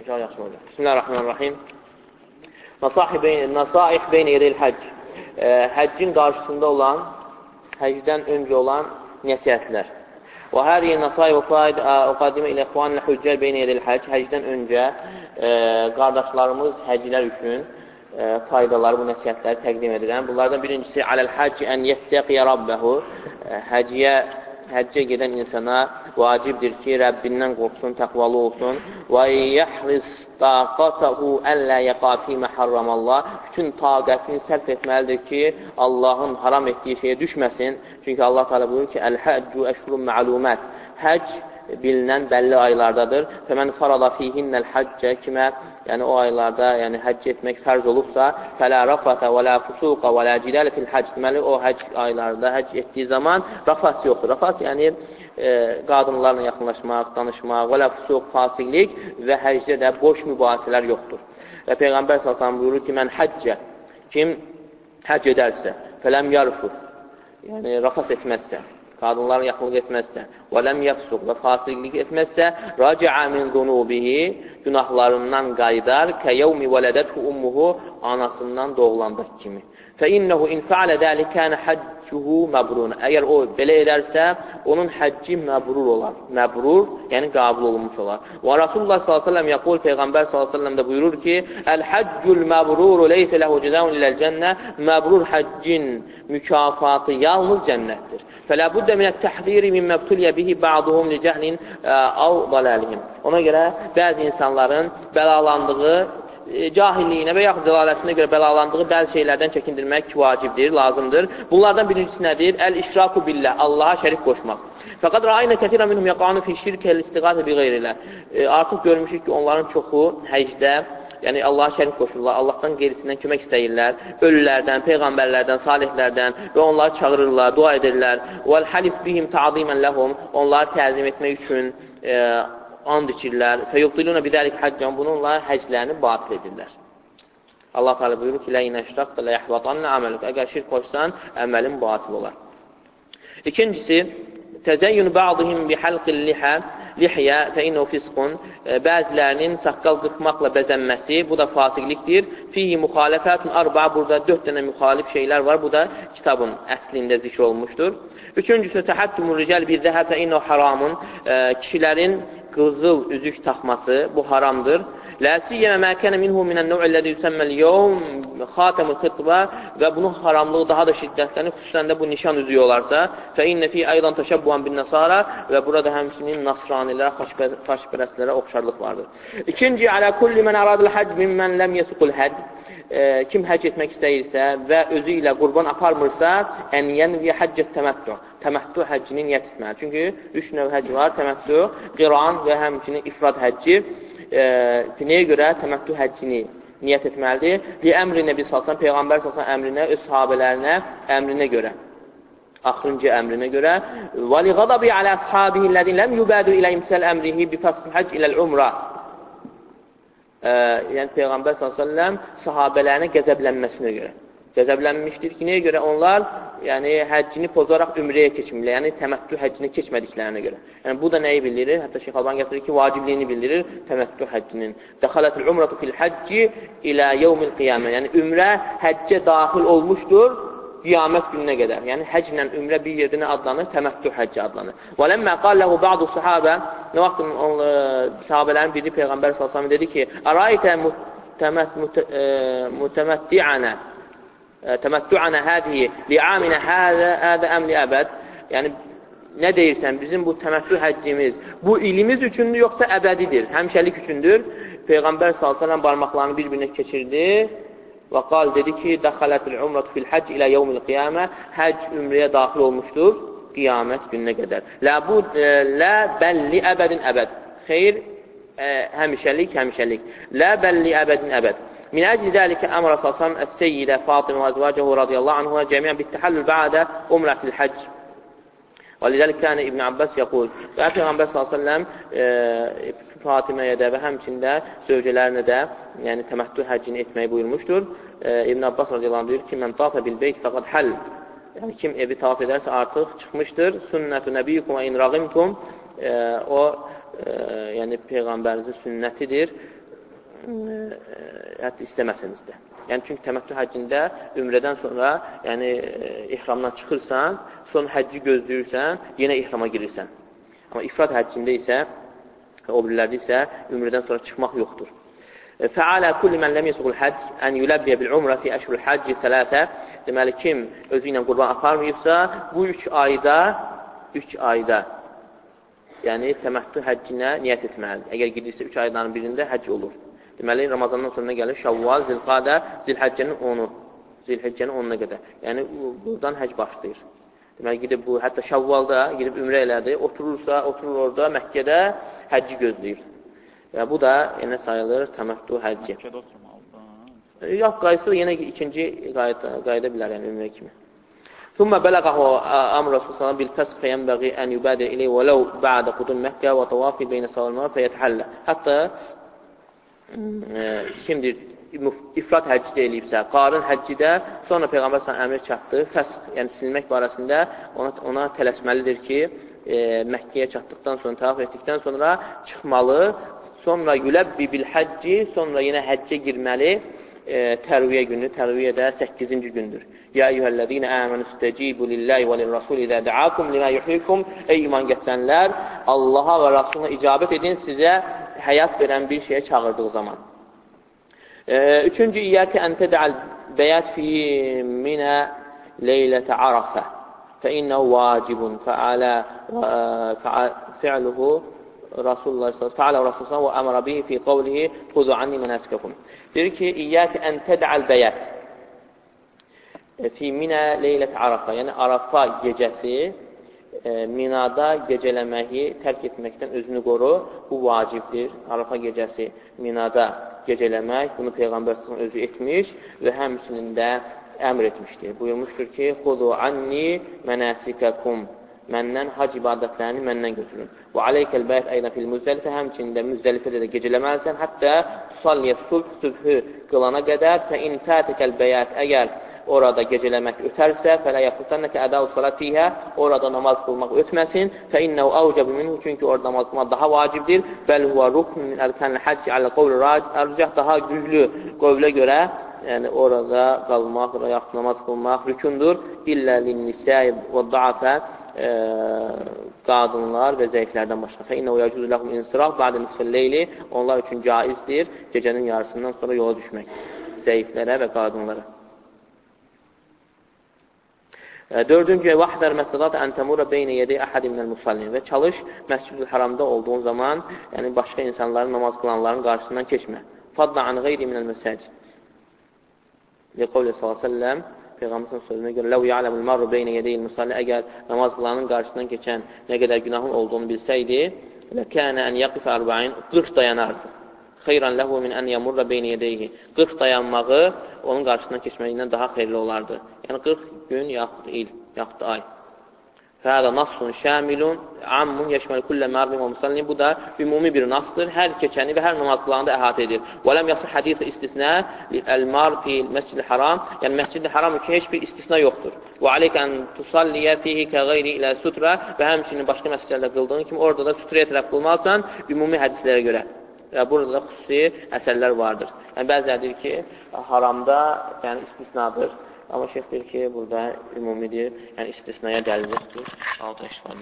İnşallah yaxşı olacaq. Bismillahirrahmanirrahim. Nasaih beyn yedil həcc. Həccin qarşısında olan, həcdən öncə olan nəsiyyətlər. Və hədihi nasaih uqadimə ilə ixvanlə hüccər beyn yedil həcc. Həcdən öncə e, qardaşlarımız həcclər üçün e, faydaları, bu nəsiyyətləri təqdim edirəm. Bunlardan birincisi, aləl həcc ən yəftəqiyə rabbəhu. E, həcciyə həccə gedən insana vacibdir ki, Rəbbindən qorxsun, təqvalı olsun. Və yəhris taqatahu əllə yəqafi məhərramallah. Bütün taqətini sərf etməlidir ki, Allahın haram etdiyi şeyə düşməsin. Çünki Allah təala buyurur ki, "Əl-həccu əşhurun ma'lumat." Həcc bilinən bəlli aylardadır. Fəmən farada fihinnəl həccə kimə yəni o aylarda yəni həcc etmək fərz olubsa, fələ rafata və la fusuqa və la cidələ fil həcc. Deməli, o həcc aylarında həcc etdiyi zaman rafas yoxdur. Rafas yəni e, qadınlarla yaxınlaşmaq, danışmaq və la fusuq, fasiqlik və həcdə də boş mübahisələr yoxdur. Və Peyğəmbər sallallahu buyurur ki, mən həccə kim həcc edərsə, fələm yarfus, yəni rafas etməzsə, qadınların yaxınlıq etməzsə, və ləm yəfsuq və fasiqlik etməzsə, raci'a min zunubihi, günahlarından qaydar, kəyəvmi vələdəthu ummuhu, anasından doğulandak kimi. Fə innəhu in fəalə dəli kənə həccuhu məbrun. Əgər o belə edərsə, onun həcci məbrur olar. Məbrur, yəni qabul olunmuş olar. Və Rasulullah s.ə.v yaqul, Peyğəmbər s.ə.v də buyurur ki, Əl-həccül məbruru leysə ləhu cəzəun illəl cənnə, məbrur həccin mükafatı yalnız cənnətdir. Fələ buddə minət təhdiri min məbtulyə bihi ba'duhum li cəhlin av dalalihim. Ona görə bəzi insanların bəlalandığı e, cahilliyinə və yaxud dəlalətinə görə bəlalandığı bəzi şeylərdən çəkindirmək vacibdir, lazımdır. Bunlardan birincisi nədir? Əl-işraku billah, Allaha şərik qoşmaq. Fəqad rəayinə kətirə minhum yaqanu fi şirkə l-istiqatə bi qeyrilə. E, artıq görmüşük ki, onların çoxu həcdə yəni Allaha şərik qoşurlar, Allahdan qeyrisindən kömək istəyirlər, ölülərdən, peyğəmbərlərdən, salihlərdən və onları çağırırlar, dua edirlər. Vəl halif bihim ta'zimən ləhum, onları təzim etmək üçün e, and içirlər. Fəyubdiluna bidəlik həccan, bununla həclərini batil edirlər. Allah Teala buyurur ki, "Ləyinə şirkdə la yahvatanna ameluk." Əgər şirk qoşsan, əməlin batil olar. İkincisi, təzəyyün ba'dihim bi halqil liha lihyə fə innu fisqun e, bəzilərinin saqqal qırxmaqla bəzənməsi, bu da fasiqlikdir. Fihi müxalifətun arba, burada dörd dənə müxalif şeylər var. Bu da kitabın əslində zikr olunmuşdur. Üçüncüsü, təhəttümün rical bir zəhə fə innu haramun, e, kişilərin qızıl üzük taxması, bu haramdır. Lə siyyəmə məkənə minhu minən növ'əlləzi yüsəmməl yevm xatəmül xitbə və bunun haramlığı daha da şiddətlənir, xüsusən də bu nişan üzüyü olarsa, fə innə fi aydan təşəbbuhan bin nəsara və burada həmçinin nasranilərə, xaşpərəstlərə oxşarlıq vardır. İkinci, alə kulli mən aradıl həcc mimmən ləm yəsuqul həcc e, kim həcc etmək istəyirsə və özü ilə qurban aparmırsa, ən yənviyə həccət təməttü. Təməttü həccini niyyət etməli. Çünki üç növ həcc var, təməttü, qiran və həmçinin ifrad həcci. E, nəyə görə təməttü həccini niyyət etməlidir? Li əmri Nəbi salsan, Peyğəmbər salsan əmrinə, öz sahabələrinə, əmrinə görə axırıncı əmrinə görə və li ghadabi ala ashabihi allazina lam yubadu ila imsal amrihi bi fasl hajj ila al-umra ə, yəni Peyğəmbər s.ə.v sahabələrinə qəzəblənməsinə görə. Qəzəblənmişdir ki, nəyə görə? Onlar yəni, həccini pozaraq ümrəyə keçmirlər, yəni təməttü həccini keçmədiklərinə görə. Yəni, bu da nəyi bildirir? Hətta Şeyh Alban gətirir ki, vacibliyini bildirir təməttü həccinin. Dəxalətül umratu fil həcci ilə yevmil qiyamə. Yəni, ümrə həccə daxil olmuşdur qiyamət gününə qədər. Yəni, həclə ümrə bir yerdə nə adlanır? Təməttü həcci adlanır. Və ləmmə qalləhu ba'du sahabə, nə vaxt on, sahabələrin biri Peyğəmbər s.ə.v dedi ki, Ərayətə mütəmətti'ənə təməttü'ənə hədihi li'aminə hədə əmli əbəd yəni, nə deyirsən, bizim bu təməttü həccimiz bu ilimiz üçündür, yoxsa əbədidir, həmşəlik üçündür. Peyğəmbər s.ə.v barmaqlarını bir-birinə keçirdi Və qal dedi ki, dəxələtil umratu fil həcc ilə yevmil qiyamə, həcc ümrəyə daxil olmuşdur qiyamət gününə qədər. Lə bu e, lə bəlli əbədin əbəd. Xeyr, ə, e, həmişəlik, həmişəlik. Lə bəlli əbədin əbəd. Min əcli dəlikə əmrə sasam əs-seyyidə Fatimə və əzvacəhu radiyallahu anhuə cəmiyyən bittəhəllül bə'də umrətil həcc. ولذلك كان İbn Abbas yəqul və Peyğəmbər sallallahu əleyhi Fatiməyə də və həmçində zövcələrinə də, yəni təməttü həccini etməyi buyurmuşdur. E, İbn Abbas radiyallahu deyir ki, "Mən tafə bil beyt fəqad həll." Yəni kim evi tavaf edərsə artıq çıxmışdır. Sünnətü nəbiyyukum və in rəğimtum. E, o e, yəni Peyğəmbərimizin sünnətidir, e, hətta istəməsəniz də. Yəni, çünki təməttü həccində ümrədən sonra, yəni ihramdan çıxırsan, sonra həcci gözləyirsən, yenə ihrama girirsən. Amma ifrad həccində isə, o birilərdə isə ümrədən sonra çıxmaq yoxdur. Fəalə kulli mən ləm yəsuqul həcc ən yuləbbiyə bil umrə fi əşrul həcci sələtə Deməli, kim özü ilə qurban aparmayıbsa, bu üç ayda, üç ayda, yəni təməttü həccinə niyyət etməlidir. Əgər gedirsə, üç ayların birində həcc olur. Deməli, Ramazandan sonra gəlir Şəvval, Zilqadə, Zilhəccənin 10-u, Zilhəccənin 10-una qədər. Yəni, buradan həcc başlayır. Deməli, gedib bu, hətta Şəvvalda gedib ümrə elədi, oturursa, oturur orada Məkkədə həcci gözləyir. Və bu da yenə sayılır təməttu həcci. Yox, qayısı yenə ikinci qayda, qayda bilər, yəni ümrə kimi. ثم بلغه أمر رسول الله بالفسق فينبغي أن يبادر إليه ولو بعد قدوم مكة وطواف بين الصلاة والمروة فيتحلى. Hətta kimdir ifrat həcci eləyibsə, qarın həccidə sonra Peyğəmbər sallallahu əmr çatdı, fəsq, yəni silmək barəsində ona ona tələsməlidir ki, e, Məkkəyə çatdıqdan sonra, tavaf etdikdən sonra çıxmalı sonra yüləbbi bil həcci, sonra yenə həccə girməli e, tərviyə günü, tərviyə də 8-ci gündür. Ya eyyuhəllədinə əmənü istəcibu lillahi və lirrasul idə dəakum limə yuhikum Ey iman gətirənlər, Allaha və Rasuluna icabət edin sizə həyat verən bir şeyə çağırdığı zaman. E, üçüncü, İyyəkə ən tədəl bəyət fi minə leylətə arafə fəinnəhu vacibun fəalə fi'luhu Rasulullah Teala Rasulullah və əmrə bihi fi qavlihi xuzu anni mənəsikəkum. Deyir ki, İyyək ən tədəl bəyət fi minə leylət Arafa, yəni Arafa gecəsi e, minada gecələməyi tərk etməkdən özünü qoru, bu vacibdir. Arafa gecəsi minada gecələmək, bunu Peyğəmbər özü etmiş və həmçinin də əmr etmişdir. Buyurmuşdur ki, xudu anni mənəsikəkum məndən hac ibadətlərini məndən götürün. Və aleykəl bəyət əydən fil müzdəlifə, həmçində müzdəlifədə də gecələməlisən, hətta tusalliyə subh, sübhü qılana qədər, fə in fətəkəl bəyət, əgər orada gecələmək ötərsə, fələ yaxutannəkə ədəu salat fiyhə, orada namaz qılmaq ötməsin, fə innəhu avcəbu minhu, çünki orada namaz qılmaq daha vacibdir, bəl huvə rukn min ərkənlə həcci alə qovlu rəcəh, daha güclü qovlə görə, yəni orada qalmaq, yaxud namaz qılmaq rükundur, illə linnisəy və daafə, e, qadınlar və zəiflərdən başqa. Fə innə yəcüzü ləhum insiraf bədə nisfəlleyli onlar üçün caizdir gecənin yarısından sonra yola düşmək. Zəiflərə və qadınlara. E, dördüncü, vahdər məsəlat ən təmura beynə yedi əhədi minəl musallin və çalış məscid-ül haramda olduğun zaman, yəni başqa insanların, namaz qılanların qarşısından keçmə. Fadla an qeyri minəl məsəcid. Ve sellem Peyğəmbərin sözünə görə Ləv ya'ləmul marru beynə yedeyil musalli əgər namaz qılanın qarşısından keçən nə qədər günahın olduğunu bilsəydi, ləkənə ən yaqif ərba'in 40 dayanardı. Xeyran ləhu min ən yamurra beynə yedeyhi. 40 dayanmağı onun qarşısından keçməyindən daha xeyirli olardı. Yəni 40 gün yaxud il, yaxud ay. Fəhədə nassun şəmilun, ammun yeşməl kullə mərdin və musallin. Bu da ümumi bir nasdır. Hər keçəni və hər namaz qılanı əhatə edir. Və ləm yasır hədisi istisna əl-mar fi məscid-i haram. Yəni, məscid-i haram üçün heç bir istisna yoxdur. Və aleykə ən tusalliyə fihi kə qeyri ilə sutra və həmçinin başqa məscidlərdə qıldığın kimi orada da sutraya tərəf qılmazsan ümumi hədislərə görə. Və burada da xüsusi əsərlər vardır. Yəni, bəzilər deyir ki, haramda yəni, istisnadır. Amma şeyx deyir ki, burada ümumidir, yəni istisnaya dəlil yoxdur. Aldı iştifadan.